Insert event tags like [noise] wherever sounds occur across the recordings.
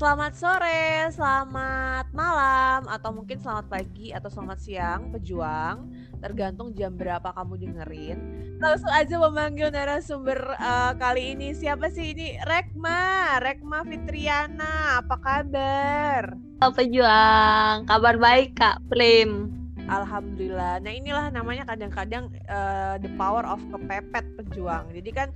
Selamat sore, selamat malam, atau mungkin selamat pagi atau selamat siang, pejuang. Tergantung jam berapa kamu dengerin. Langsung aja memanggil narasumber uh, kali ini. Siapa sih ini? Rekma, Rekma Fitriana. Apa kabar? Pejuang, kabar baik Kak Prim. Alhamdulillah. Nah inilah namanya kadang-kadang uh, the power of kepepet pejuang. Jadi kan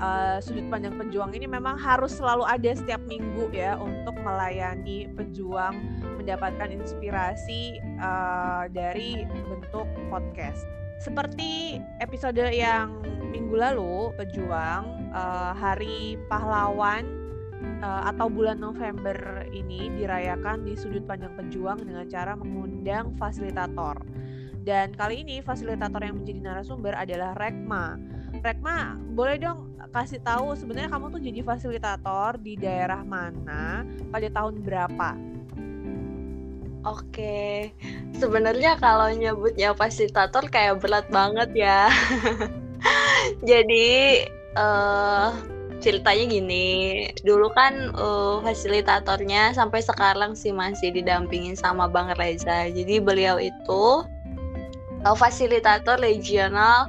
uh, sudut pandang pejuang ini memang harus selalu ada setiap minggu ya untuk melayani pejuang mendapatkan inspirasi uh, dari bentuk podcast. Seperti episode yang minggu lalu, pejuang uh, Hari Pahlawan uh, atau bulan November ini dirayakan di sudut pandang pejuang dengan cara mengundang fasilitator. Dan kali ini fasilitator yang menjadi narasumber adalah Rekma. Rekma, boleh dong kasih tahu sebenarnya kamu tuh jadi fasilitator di daerah mana pada tahun berapa? Oke, sebenarnya kalau nyebutnya fasilitator kayak berat banget ya. [laughs] Jadi uh, ceritanya gini, dulu kan uh, fasilitatornya sampai sekarang sih masih didampingin sama Bang Reza. Jadi beliau itu uh, fasilitator regional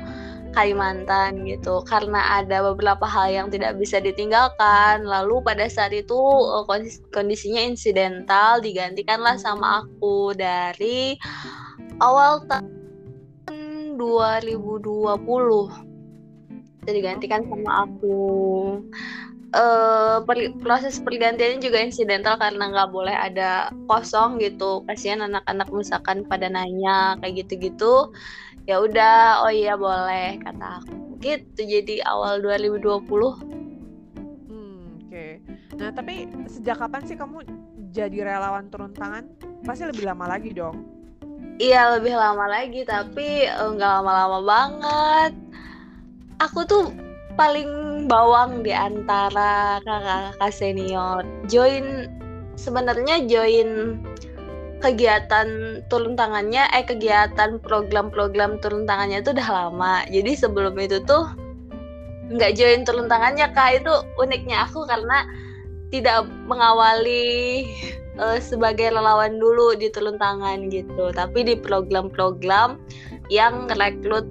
Kalimantan gitu. Karena ada beberapa hal yang tidak bisa ditinggalkan. Lalu pada saat itu eh, kondisinya insidental digantikanlah sama aku dari awal tahun 2020 jadi digantikan sama aku. Uh, per, proses pergantiannya juga insidental karena nggak boleh ada kosong gitu. Kasihan anak-anak misalkan pada nanya kayak gitu-gitu ya udah oh iya boleh kata aku. Gitu jadi awal 2020 hmm, oke. Okay. nah tapi sejak kapan sih kamu jadi relawan turun tangan? Pasti lebih lama lagi dong. Iya lebih lama lagi tapi eh, nggak lama-lama banget. Aku tuh paling bawang di antara kakak-kakak senior. Join sebenarnya join kegiatan turun tangannya eh kegiatan program-program turun tangannya itu udah lama. Jadi sebelum itu tuh nggak join turun tangannya kak. Itu uniknya aku karena tidak mengawali uh, sebagai relawan dulu di turun tangan gitu. Tapi di program-program yang rekrut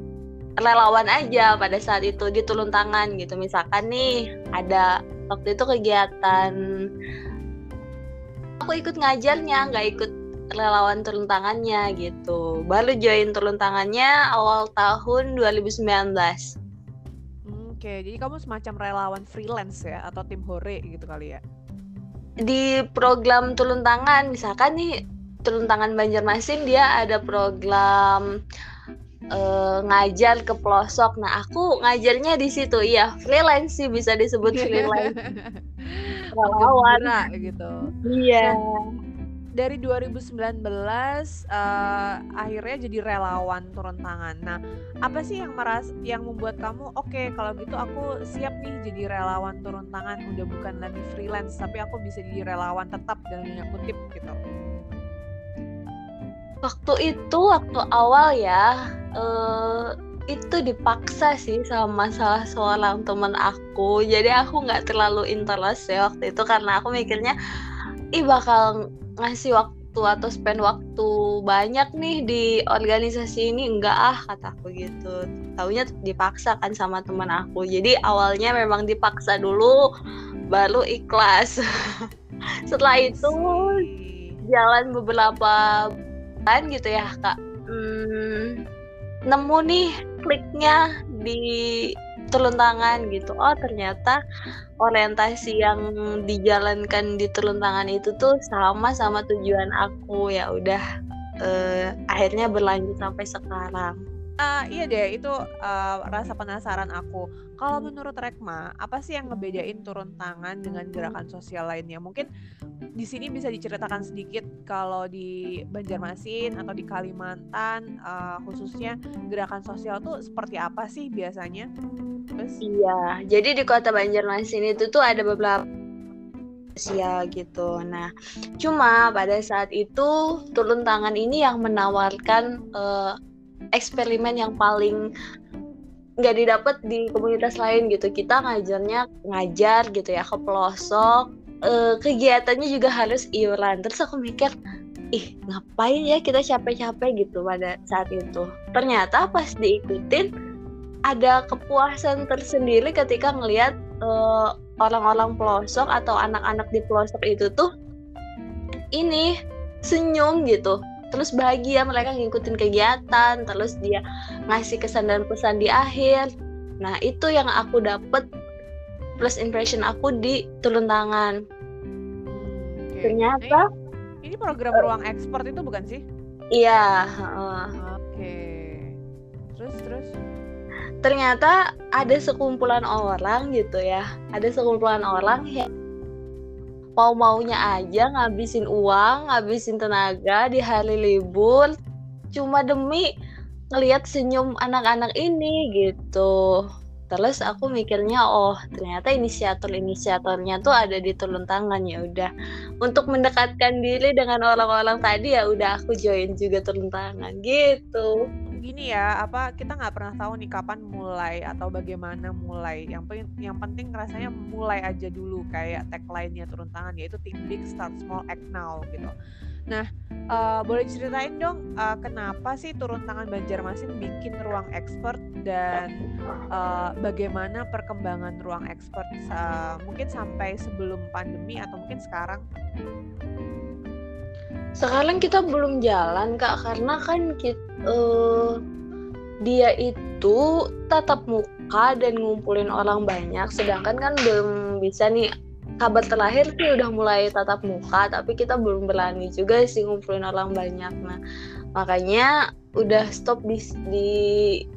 relawan aja pada saat itu di turun tangan gitu. Misalkan nih ada waktu itu kegiatan aku ikut ngajarnya nggak ikut relawan turun tangannya gitu. Baru join turun tangannya awal tahun 2019. Oke, jadi kamu semacam relawan freelance ya atau tim hore gitu kali ya? Di program turun tangan, misalkan nih turun tangan Banjarmasin dia ada program uh, ngajar ke pelosok. Nah, aku ngajarnya di situ. Iya, freelance sih bisa disebut [laughs] freelance. relawan gitu. Iya. Nah, dari 2019 uh, eh, akhirnya jadi relawan turun tangan. Nah, apa sih yang meras yang membuat kamu oke okay, kalau gitu aku siap nih jadi relawan turun tangan udah bukan lagi freelance tapi aku bisa jadi relawan tetap dalam dunia kutip gitu. Waktu itu waktu awal ya uh, itu dipaksa sih sama salah seorang teman aku. Jadi aku nggak terlalu interest ya waktu itu karena aku mikirnya ih bakal ngasih waktu atau spend waktu banyak nih di organisasi ini enggak ah kataku gitu. Taunya dipaksa kan sama teman aku. Jadi awalnya memang dipaksa dulu baru ikhlas. [laughs] Setelah itu jalan beberapa bulan gitu ya kak. Hmm, nemu nih kliknya di turun tangan gitu. Oh ternyata orientasi yang dijalankan di turun tangan itu tuh sama sama tujuan aku. Ya udah uh, akhirnya berlanjut sampai sekarang. Uh, iya deh, itu uh, rasa penasaran aku. Kalau menurut Rekma, apa sih yang ngebedain turun tangan dengan gerakan sosial lainnya? Mungkin di sini bisa diceritakan sedikit kalau di Banjarmasin atau di Kalimantan, uh, khususnya gerakan sosial tuh seperti apa sih biasanya? Terus? Iya, jadi di kota Banjarmasin itu tuh ada beberapa sosial gitu. Nah, cuma pada saat itu turun tangan ini yang menawarkan uh, eksperimen yang paling nggak didapat di komunitas lain gitu. Kita ngajarnya ngajar gitu ya ke pelosok. Uh, kegiatannya juga harus iuran. Terus aku mikir ih ngapain ya kita capek-capek gitu pada saat itu? Ternyata pas diikutin ada kepuasan tersendiri ketika ngelihat uh, orang-orang pelosok atau anak-anak di pelosok itu tuh ini senyum gitu terus bahagia mereka ngikutin kegiatan terus dia ngasih kesan dan pesan di akhir. Nah itu yang aku dapet plus impression aku di turun tangan. Okay. ternyata nah, ini, program uh, ruang ekspor itu bukan sih? Iya uh, oke. Okay. terus terus? Ternyata ada sekumpulan orang gitu ya. Ada sekumpulan orang yang mau-maunya aja ngabisin uang, ngabisin tenaga di hari libur cuma demi ngelihat senyum anak-anak ini gitu. Terus aku mikirnya oh ternyata inisiator-inisiatornya tuh ada di turun tangan ya udah. Untuk mendekatkan diri dengan orang-orang tadi ya udah aku join juga turun tangan gitu gini ya apa kita nggak pernah tahu nih kapan mulai atau bagaimana mulai. Yang penting yang penting rasanya mulai aja dulu kayak tagline-nya turun tangan yaitu think big start small act now gitu. Nah uh, boleh ceritain dong uh, kenapa sih turun tangan Banjarmasin bikin ruang expert dan uh, bagaimana perkembangan ruang expert uh, mungkin sampai sebelum pandemi atau mungkin sekarang sekarang kita belum jalan kak karena kan kita uh, dia itu tatap muka dan ngumpulin orang banyak sedangkan kan belum bisa nih kabar terakhir sih udah mulai tatap muka tapi kita belum berani juga sih ngumpulin orang banyak nah makanya udah stop di, di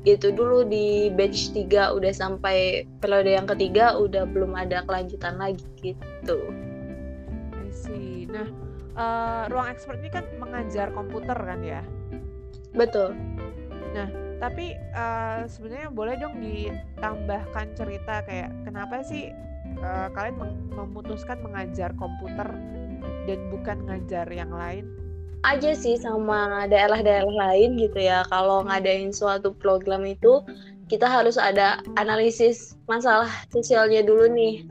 itu dulu di batch 3 udah sampai periode yang ketiga udah belum ada kelanjutan lagi gitu. See. Nah, uh, ruang expert ini kan mengajar komputer kan ya? Betul. Nah, tapi uh, sebenarnya boleh dong ditambahkan cerita kayak kenapa sih uh, kalian memutuskan mengajar komputer dan bukan ngajar yang lain? Aja sih sama daerah-daerah lain gitu ya. Kalau ngadain suatu program itu kita harus ada analisis masalah sosialnya dulu nih.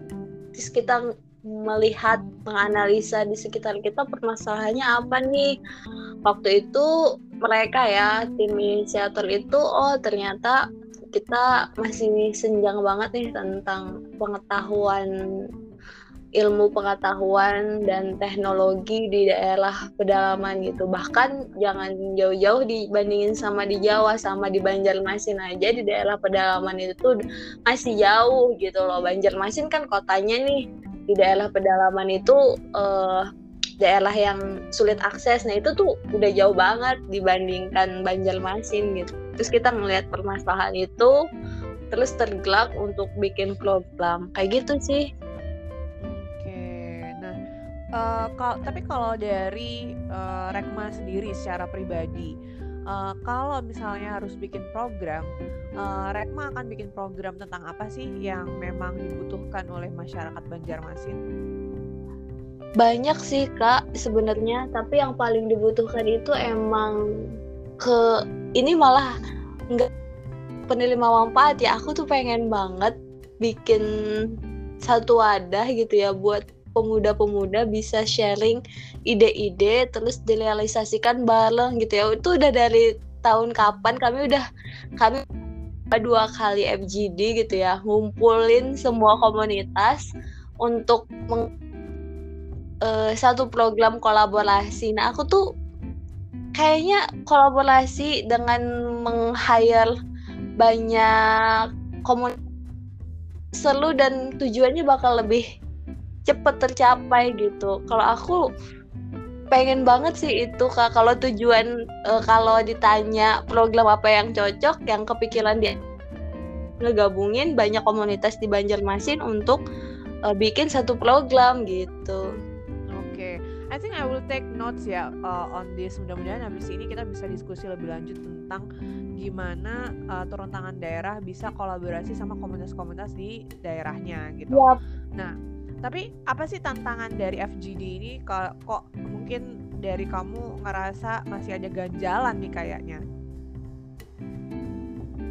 Terus kita melihat, menganalisa di sekitar kita permasalahannya apa nih. Waktu itu mereka ya tim inisiator itu oh ternyata kita masih senjang banget nih tentang pengetahuan ilmu pengetahuan dan teknologi di daerah pedalaman gitu bahkan jangan jauh-jauh dibandingin sama di Jawa sama di Banjarmasin aja di daerah pedalaman itu tuh masih jauh gitu loh Banjarmasin kan kotanya nih di daerah pedalaman itu uh, daerah yang sulit akses. Nah itu tuh udah jauh banget dibandingkan Banjarmasin gitu. Terus kita ngelihat permasalahan itu terus tergelak untuk bikin program. Kayak gitu sih. Oke nah uh, kal tapi kalau dari uh, Rekma sendiri secara pribadi uh, kalau misalnya harus bikin program, uh, Rekma akan bikin program tentang apa sih yang memang dibutuhkan oleh masyarakat Banjarmasin? Banyak sih kak sebenarnya, tapi yang paling dibutuhkan itu emang ke ini malah nggak penerima manfaat ya. Aku tuh pengen banget bikin satu wadah gitu ya buat pemuda-pemuda bisa sharing ide-ide terus direalisasikan bareng gitu ya. Itu udah dari tahun kapan kami udah kami dua kali FGD gitu ya ngumpulin semua komunitas untuk meng, uh, satu program kolaborasi. Nah aku tuh kayaknya kolaborasi dengan meng-hire banyak komunitas seru dan tujuannya bakal lebih cepet tercapai gitu kalau aku pengen banget sih itu kak kalau tujuan uh, kalau ditanya program apa yang cocok yang kepikiran dia ngegabungin banyak komunitas di Banjarmasin untuk uh, bikin satu program gitu. Oke, okay. I think I will take notes ya uh, on this. Mudah-mudahan habis ini kita bisa diskusi lebih lanjut tentang gimana uh, turun tangan daerah bisa kolaborasi sama komunitas-komunitas di daerahnya gitu. Yep. Nah, tapi apa sih tantangan dari FGD ini? Kok, kok mungkin dari kamu ngerasa masih ada ganjalan nih kayaknya?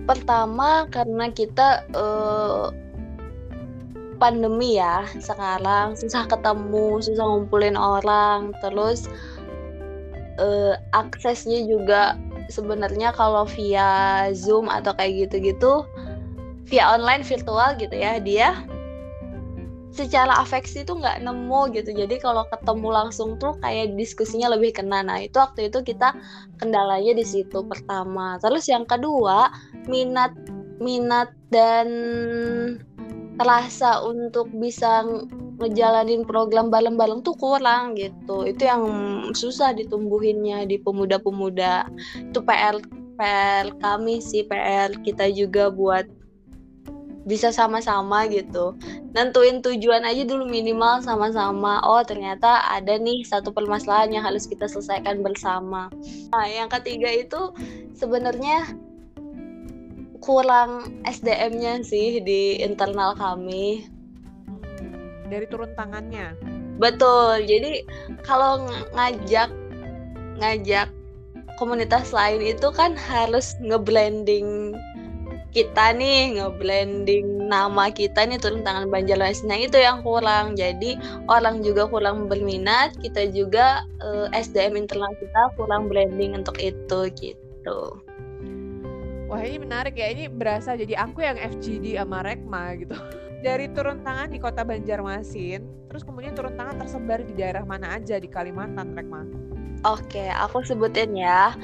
Pertama karena kita uh, pandemi ya sekarang. Susah ketemu susah ngumpulin orang. Terus uh, aksesnya juga sebenarnya kalau via zoom atau kayak gitu-gitu via online virtual gitu ya dia secara afeksi tuh nggak nemu gitu. Jadi kalau ketemu langsung tuh kayak diskusinya lebih kena. Nah itu waktu itu kita kendalanya di situ pertama. Terus yang kedua minat minat dan terasa untuk bisa ngejalanin program bareng-bareng tuh kurang gitu. Itu yang susah ditumbuhinnya di pemuda-pemuda. Itu PR PR kami sih PR kita juga buat bisa sama-sama gitu. Nentuin tujuan aja dulu minimal sama-sama. Oh ternyata ada nih satu permasalahan yang harus kita selesaikan bersama. Nah yang ketiga itu sebenarnya kurang SDM-nya sih di internal kami. Dari turun tangannya. Betul. Jadi kalau ngajak ngajak komunitas lain itu kan harus ngeblending kita nih ngeblending nama kita nih turun tangan Banjarmasin nah itu yang kurang. Jadi orang juga kurang berminat kita juga eh, SDM internal kita kurang blending untuk itu gitu. Wah ini menarik ya. Ini berasa jadi aku yang FGD sama Rekma gitu. [laughs] Dari turun tangan di kota Banjarmasin terus kemudian turun tangan tersebar di daerah mana aja? Di Kalimantan Rekma? Oke aku sebutin ya.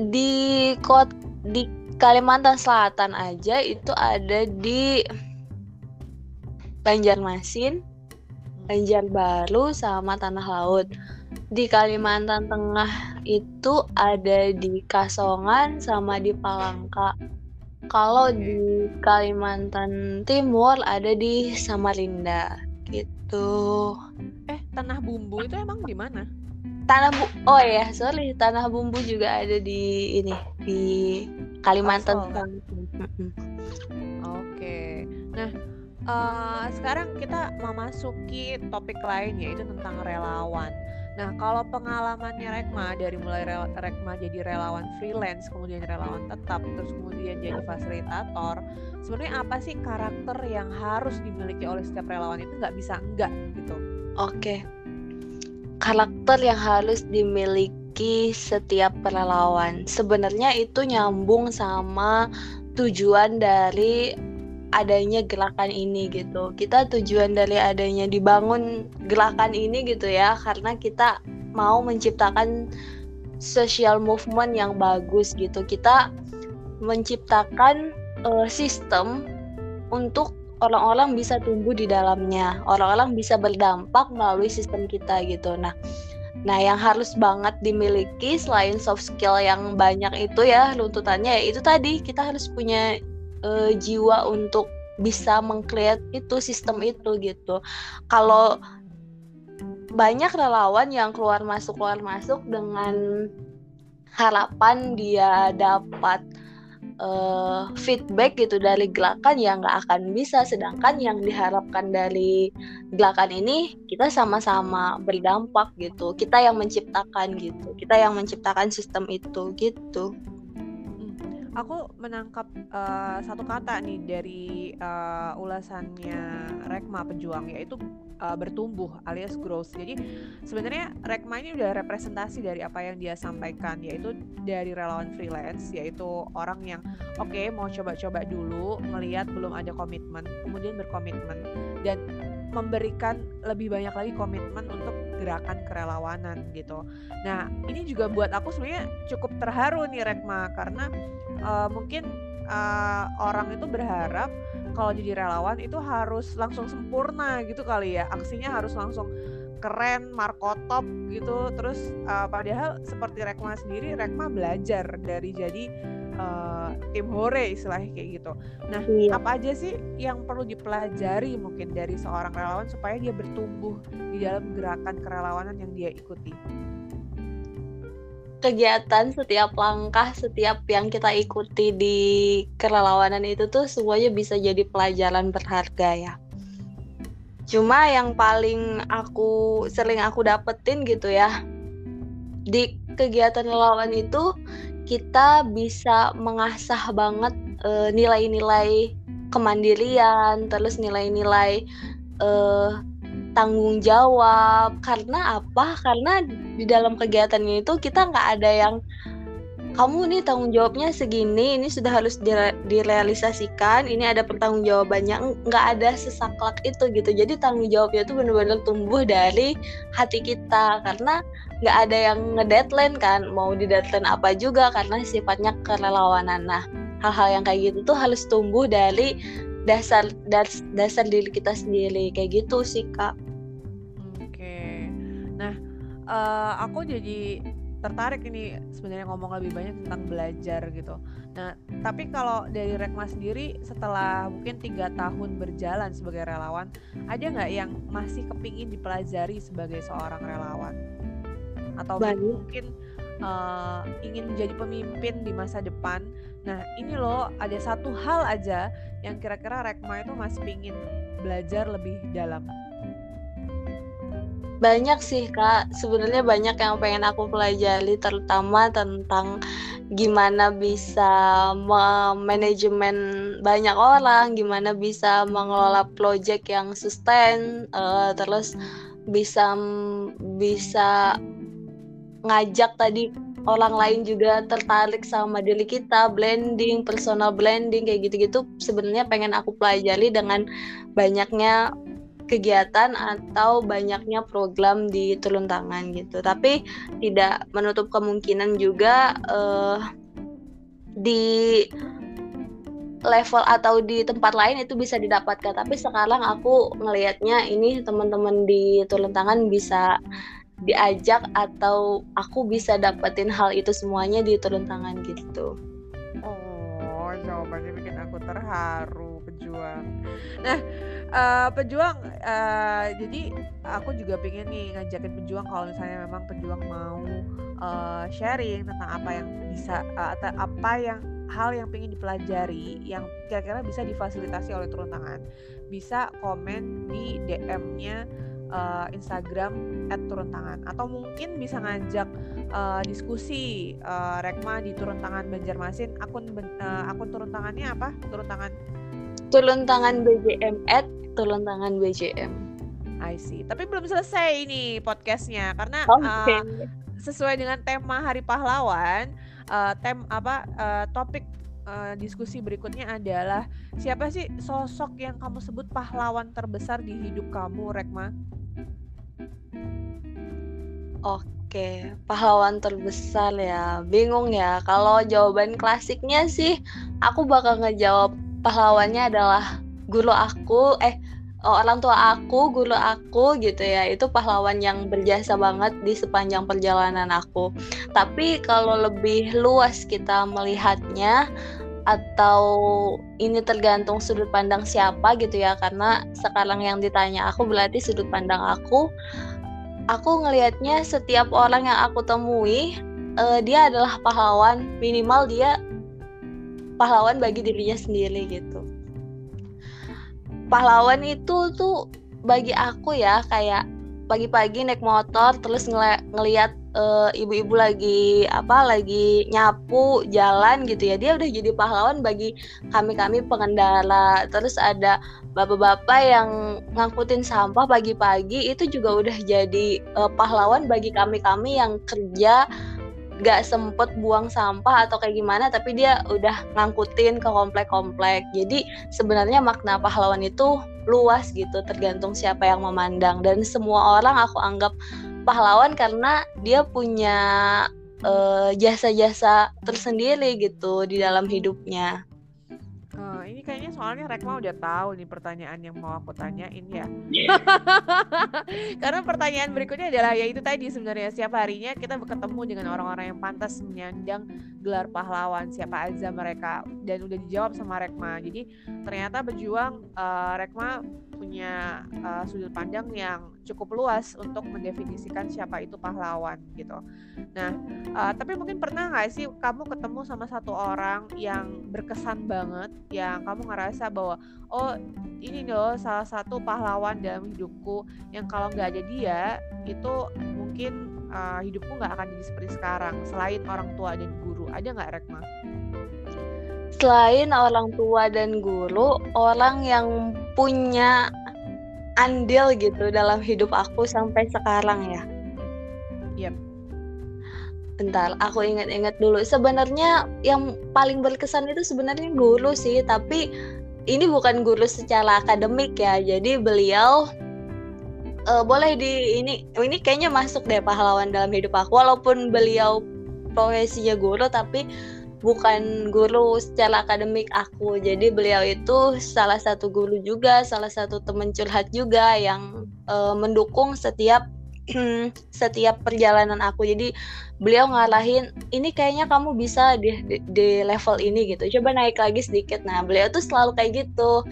Di kota di Kalimantan Selatan aja itu ada di Banjarmasin, Banjarbaru sama Tanah Laut. Di Kalimantan Tengah itu ada di Kasongan sama di Palangka. Kalau di Kalimantan Timur ada di Samarinda gitu. Eh, Tanah Bumbu itu emang di mana? Tanah Bu Oh ya, sorry, Tanah Bumbu juga ada di ini di Kalimantan Oke. Nah, uh, sekarang kita memasuki topik lain yaitu tentang relawan. Nah, kalau pengalamannya Rekma dari mulai rel Rekma jadi relawan freelance, kemudian relawan tetap, terus kemudian jadi fasilitator, sebenarnya apa sih karakter yang harus dimiliki oleh setiap relawan itu nggak bisa enggak gitu? Oke, karakter yang harus dimiliki setiap relawan. Sebenarnya itu nyambung sama tujuan dari adanya gerakan ini gitu. Kita tujuan dari adanya dibangun gerakan ini gitu ya karena kita mau menciptakan social movement yang bagus gitu. Kita menciptakan uh, sistem untuk orang-orang bisa tumbuh di dalamnya. Orang-orang bisa berdampak melalui sistem kita gitu. Nah, Nah, yang harus banget dimiliki selain soft skill yang banyak itu ya runtutannya ya itu tadi kita harus punya uh, jiwa untuk bisa mengcreate itu sistem itu gitu. Kalau banyak relawan yang keluar masuk keluar masuk dengan harapan dia dapat uh, feedback gitu dari gerakan yang nggak akan bisa. Sedangkan yang diharapkan dari gerakan ini kita sama-sama berdampak gitu. Kita yang menciptakan gitu. Kita yang menciptakan sistem itu gitu. Aku menangkap uh, satu kata nih dari uh, ulasannya Rekma pejuang yaitu uh, bertumbuh alias growth. Jadi sebenarnya Rekma ini udah representasi dari apa yang dia sampaikan yaitu dari relawan freelance yaitu orang yang oke okay, mau coba-coba dulu melihat belum ada komitmen kemudian berkomitmen dan memberikan lebih banyak lagi komitmen untuk gerakan kerelawanan gitu. Nah ini juga buat aku sebenarnya cukup terharu nih Rekma karena uh, mungkin uh, orang itu berharap kalau jadi relawan itu harus langsung sempurna gitu kali ya. Aksinya harus langsung keren markotop gitu. Terus uh, padahal seperti Rekma sendiri Rekma belajar dari jadi uh, tim hore istilahnya kayak gitu. Nah iya. apa aja sih yang perlu dipelajari mungkin dari seorang relawan supaya dia bertumbuh di dalam gerakan kerelawanan yang dia ikuti kegiatan setiap langkah setiap yang kita ikuti di kerelawanan itu tuh semuanya bisa jadi pelajaran berharga ya cuma yang paling aku sering aku dapetin gitu ya di kegiatan relawan itu kita bisa mengasah banget eh, nilai-nilai kemandirian, terus nilai-nilai uh, tanggung jawab. Karena apa? Karena di dalam kegiatan itu kita nggak ada yang kamu nih tanggung jawabnya segini, ini sudah harus direalisasikan, ini ada pertanggungjawabannya, nggak ada sesaklak itu gitu. Jadi tanggung jawabnya itu benar-benar tumbuh dari hati kita karena nggak ada yang ngedeadline kan, mau di deadline apa juga karena sifatnya kerelawanan. Nah, hal-hal yang kayak gitu tuh harus tumbuh dari dasar das, dasar diri kita sendiri kayak gitu sih kak. Uh, aku jadi tertarik ini sebenarnya ngomong lebih banyak tentang belajar gitu. Nah, tapi kalau dari Rekma sendiri setelah mungkin tiga tahun berjalan sebagai relawan, ada nggak yang masih kepingin dipelajari sebagai seorang relawan? Atau Banyak. mungkin uh, ingin menjadi pemimpin di masa depan? Nah, ini loh ada satu hal aja yang kira-kira Rekma itu masih pingin belajar lebih dalam banyak sih kak. Sebenarnya banyak yang pengen aku pelajari terutama tentang gimana bisa manajemen banyak orang gimana bisa mengelola project yang sustain uh, terus bisa bisa ngajak tadi orang lain juga tertarik sama diri kita blending personal blending kayak gitu-gitu. Sebenarnya pengen aku pelajari dengan banyaknya kegiatan atau banyaknya program di turun tangan gitu. Tapi tidak menutup kemungkinan juga uh, di level atau di tempat lain itu bisa didapatkan. Tapi sekarang aku ngelihatnya ini teman-teman di turun tangan bisa diajak atau aku bisa dapetin hal itu semuanya di turun tangan gitu. Oh, jawabannya bikin aku terharu, pejuang. Nah, uh, pejuang uh, jadi aku juga pengen nih ngajakin pejuang kalau misalnya memang pejuang mau uh, sharing tentang apa yang bisa uh, atau apa yang hal yang pengen dipelajari yang kira-kira bisa difasilitasi oleh turun tangan bisa komen di DM-nya uh, Instagram @turun tangan. Atau mungkin bisa ngajak uh, diskusi uh, Rekma di turun tangan Banjarmasin. Akun uh, akun turun tangannya apa? Turun tangan. Turun tangan BJM at turun tangan BJM I see tapi belum selesai ini podcastnya karena okay. uh, sesuai dengan tema Hari Pahlawan uh, tem apa uh, topik uh, diskusi berikutnya adalah siapa sih sosok yang kamu sebut pahlawan terbesar di hidup kamu Rekma Oke, pahlawan terbesar ya. Bingung ya. Kalau jawaban klasiknya sih, aku bakal ngejawab pahlawannya adalah guru aku eh orang tua aku, guru aku gitu ya. Itu pahlawan yang berjasa banget di sepanjang perjalanan aku. Tapi kalau lebih luas kita melihatnya atau ini tergantung sudut pandang siapa gitu ya karena sekarang yang ditanya aku berarti sudut pandang aku aku ngelihatnya setiap orang yang aku temui uh, dia adalah pahlawan minimal dia pahlawan bagi dirinya sendiri gitu pahlawan itu tuh bagi aku ya kayak pagi-pagi naik motor terus ngeli ngelihat uh, ibu-ibu lagi apa lagi nyapu jalan gitu ya. Dia udah jadi pahlawan bagi kami-kami pengendara. Terus ada bapak-bapak yang ngangkutin sampah pagi-pagi itu juga udah jadi uh, pahlawan bagi kami-kami yang kerja gak sempet buang sampah atau kayak gimana tapi dia udah ngangkutin ke komplek-komplek. Jadi sebenarnya makna pahlawan itu luas gitu tergantung siapa yang memandang. Dan semua orang aku anggap pahlawan karena dia punya eh, jasa-jasa uh, tersendiri gitu di dalam hidupnya ini kayaknya soalnya Rekma udah tahu nih pertanyaan yang mau aku tanyain ya. Yeah. [laughs] Karena pertanyaan berikutnya adalah ya itu tadi sebenarnya setiap harinya kita bertemu dengan orang-orang yang pantas menyandang gelar pahlawan siapa aja mereka dan udah dijawab sama Rekma. Jadi ternyata berjuang uh, Rekma punya uh, sudut pandang yang cukup luas untuk mendefinisikan siapa itu pahlawan gitu. Nah, uh, tapi mungkin pernah nggak sih kamu ketemu sama satu orang yang berkesan banget yang kamu ngerasa bahwa oh ini loh salah satu pahlawan dalam hidupku yang kalau nggak ada dia itu mungkin uh, hidupku nggak akan jadi seperti sekarang selain orang tua dan guru ada nggak Rekma? Selain orang tua dan guru, orang yang punya andil gitu dalam hidup aku sampai sekarang ya. Yap. Bentar, aku ingat-ingat dulu. Sebenarnya yang paling berkesan itu sebenarnya guru sih, tapi ini bukan guru secara akademik ya. Jadi beliau uh, boleh di ini ini kayaknya masuk deh pahlawan dalam hidup aku walaupun beliau profesinya guru tapi bukan guru secara akademik aku. Jadi beliau itu salah satu guru juga salah satu teman curhat juga yang uh, mendukung setiap [clears throat] setiap perjalanan aku. Jadi beliau ngarahin ini kayaknya kamu bisa di, di, di level ini gitu. Coba naik lagi sedikit. Nah beliau tuh selalu kayak gitu.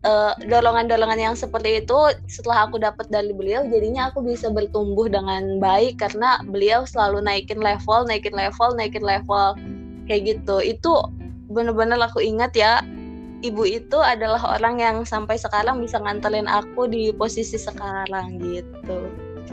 Uh, dorongan-dorongan yang seperti itu setelah aku dapat dari beliau jadinya aku bisa bertumbuh dengan baik karena beliau selalu naikin level naikin level naikin level kayak gitu itu bener-bener aku ingat ya ibu itu adalah orang yang sampai sekarang bisa nganterin aku di posisi sekarang gitu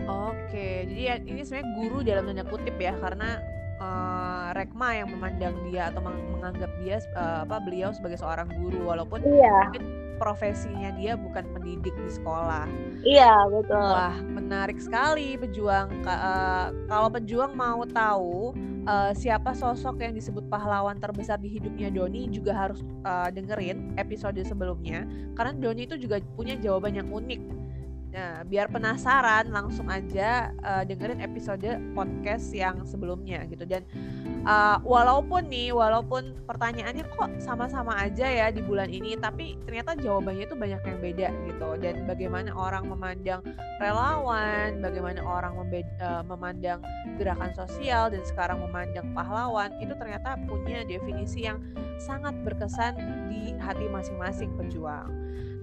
oke jadi ya, ini sebenarnya guru dalam tanda kutip ya karena uh, Rekma yang memandang dia atau menganggap dia uh, apa beliau sebagai seorang guru walaupun iya profesinya dia bukan pendidik di sekolah. Iya betul. Wah menarik sekali pejuang. Uh, kalau pejuang mau tahu uh, siapa sosok yang disebut pahlawan terbesar di hidupnya Doni juga harus uh, dengerin episode sebelumnya karena Doni itu juga punya jawaban yang unik. Nah, biar penasaran langsung aja uh, dengerin episode podcast yang sebelumnya gitu dan uh, walaupun nih walaupun pertanyaannya kok sama-sama aja ya di bulan ini tapi ternyata jawabannya itu banyak yang beda gitu dan bagaimana orang memandang relawan bagaimana orang uh, memandang gerakan sosial dan sekarang memandang pahlawan itu ternyata punya definisi yang sangat berkesan di hati masing-masing pejuang.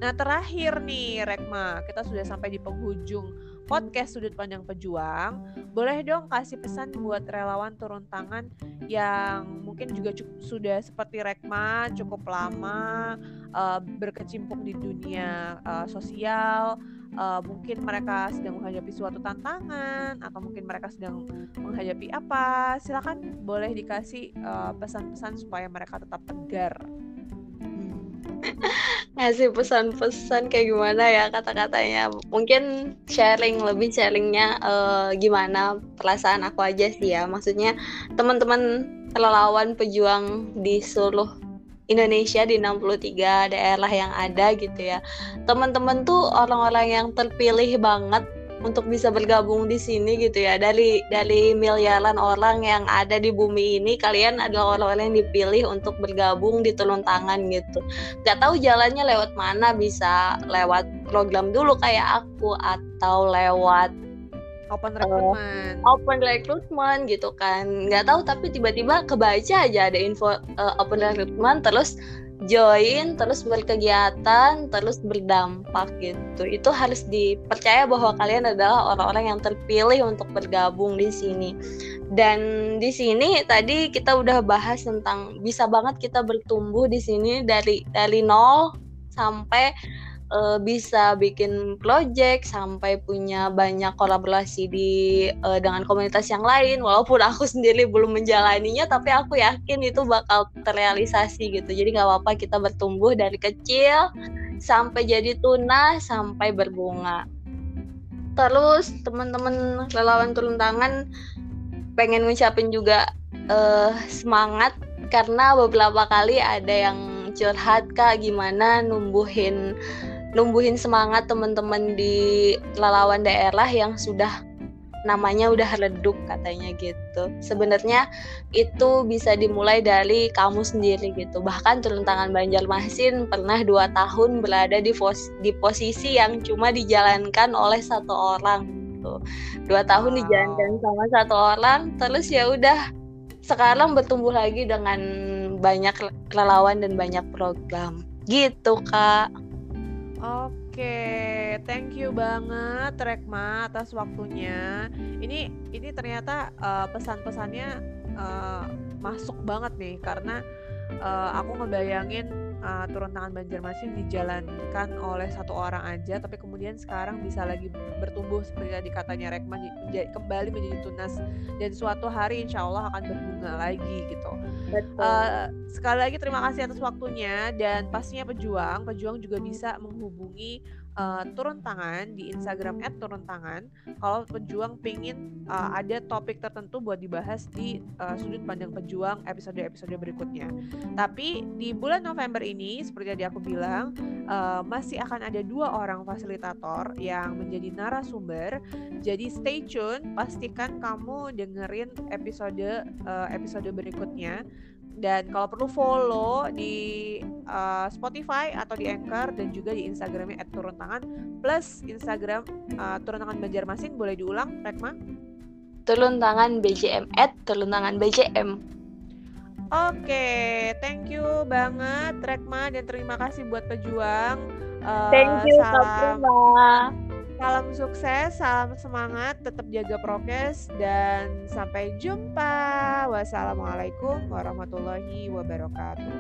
Nah terakhir nih Rekma, kita sudah sampai di penghujung podcast Sudut Pandang Pejuang. Boleh dong kasih pesan buat relawan turun tangan yang mungkin juga cukup, sudah seperti Rekma cukup lama uh, berkecimpung di dunia uh, sosial. Uh, mungkin mereka sedang menghadapi suatu tantangan atau mungkin mereka sedang menghadapi apa. Silakan boleh dikasih pesan-pesan uh, supaya mereka tetap tegar [laughs] [laughs] ngasih pesan-pesan kayak gimana ya kata-katanya? Mungkin sharing lebih sharingnya uh, gimana perasaan aku aja sih ya. Maksudnya teman-teman relawan pejuang di seluruh Indonesia di 63 daerah yang ada gitu ya. Teman-teman tuh orang-orang yang terpilih banget untuk bisa bergabung di sini gitu ya. Dari dari miliaran orang yang ada di bumi ini kalian adalah orang-orang yang dipilih untuk bergabung di turun tangan gitu. Nggak tahu jalannya lewat mana bisa lewat program dulu kayak aku atau lewat open recruitment. uh, open recruitment gitu kan. Nggak tahu tapi tiba-tiba kebaca aja ada info uh, open recruitment terus join terus berkegiatan terus berdampak gitu. Itu harus dipercaya bahwa kalian adalah orang-orang yang terpilih untuk bergabung di sini. Dan di sini tadi kita udah bahas tentang bisa banget kita bertumbuh di sini dari dari nol sampai uh, bisa bikin project sampai punya banyak kolaborasi di uh, dengan komunitas yang lain. Walaupun aku [laughs] sendiri belum menjalaninya tapi aku yakin itu bakal terrealisasi gitu. Jadi nggak apa-apa kita bertumbuh dari kecil sampai jadi tunas sampai berbunga. Terus teman-teman relawan turun tangan pengen ngucapin juga uh, semangat karena beberapa kali ada yang curhat kak gimana numbuhin numbuhin semangat teman-teman di lalawan daerah yang sudah namanya udah redup katanya gitu. Sebenarnya itu bisa dimulai dari kamu sendiri gitu. Bahkan turun tangan Banjarmasin pernah dua tahun berada di, pos di posisi yang cuma dijalankan oleh satu orang gitu. Dua tahun wow. dijalankan sama satu orang, terus ya udah sekarang bertumbuh lagi dengan banyak relawan dan banyak program gitu kak. Oke, thank you banget Rekma atas waktunya. Ini ini ternyata uh, pesan-pesannya uh, masuk banget nih karena uh, aku ngebayangin uh, turun tangan Banjarmasin dijalankan oleh satu orang aja, tapi kemudian sekarang bisa lagi bertumbuh seperti tadi katanya Rekma menjadi, kembali menjadi tunas dan suatu hari insya Allah akan berbunga lagi gitu. Uh, sekali lagi terima kasih atas waktunya dan pastinya pejuang, pejuang juga bisa menghubungi uh, turun tangan di Instagram @turuntangan kalau pejuang pengen uh, ada topik tertentu buat dibahas di uh, sudut pandang pejuang episode-episode berikutnya. Tapi di bulan November ini seperti tadi aku bilang uh, masih akan ada dua orang fasilitator yang menjadi narasumber. Jadi stay tune, pastikan kamu dengerin episode uh, episode berikutnya dan kalau perlu follow di uh, Spotify atau di Anchor dan juga di Instagramnya @turuntangan plus Instagram uh, turun tangan Banjarmasin boleh diulang Rekma turun tangan BJM at turun tangan BJM Oke, okay, thank you banget Rekma dan terima kasih buat pejuang. Uh, thank you, salam. Salam sukses, salam semangat, tetap jaga prokes dan sampai jumpa. Wassalamualaikum warahmatullahi wabarakatuh.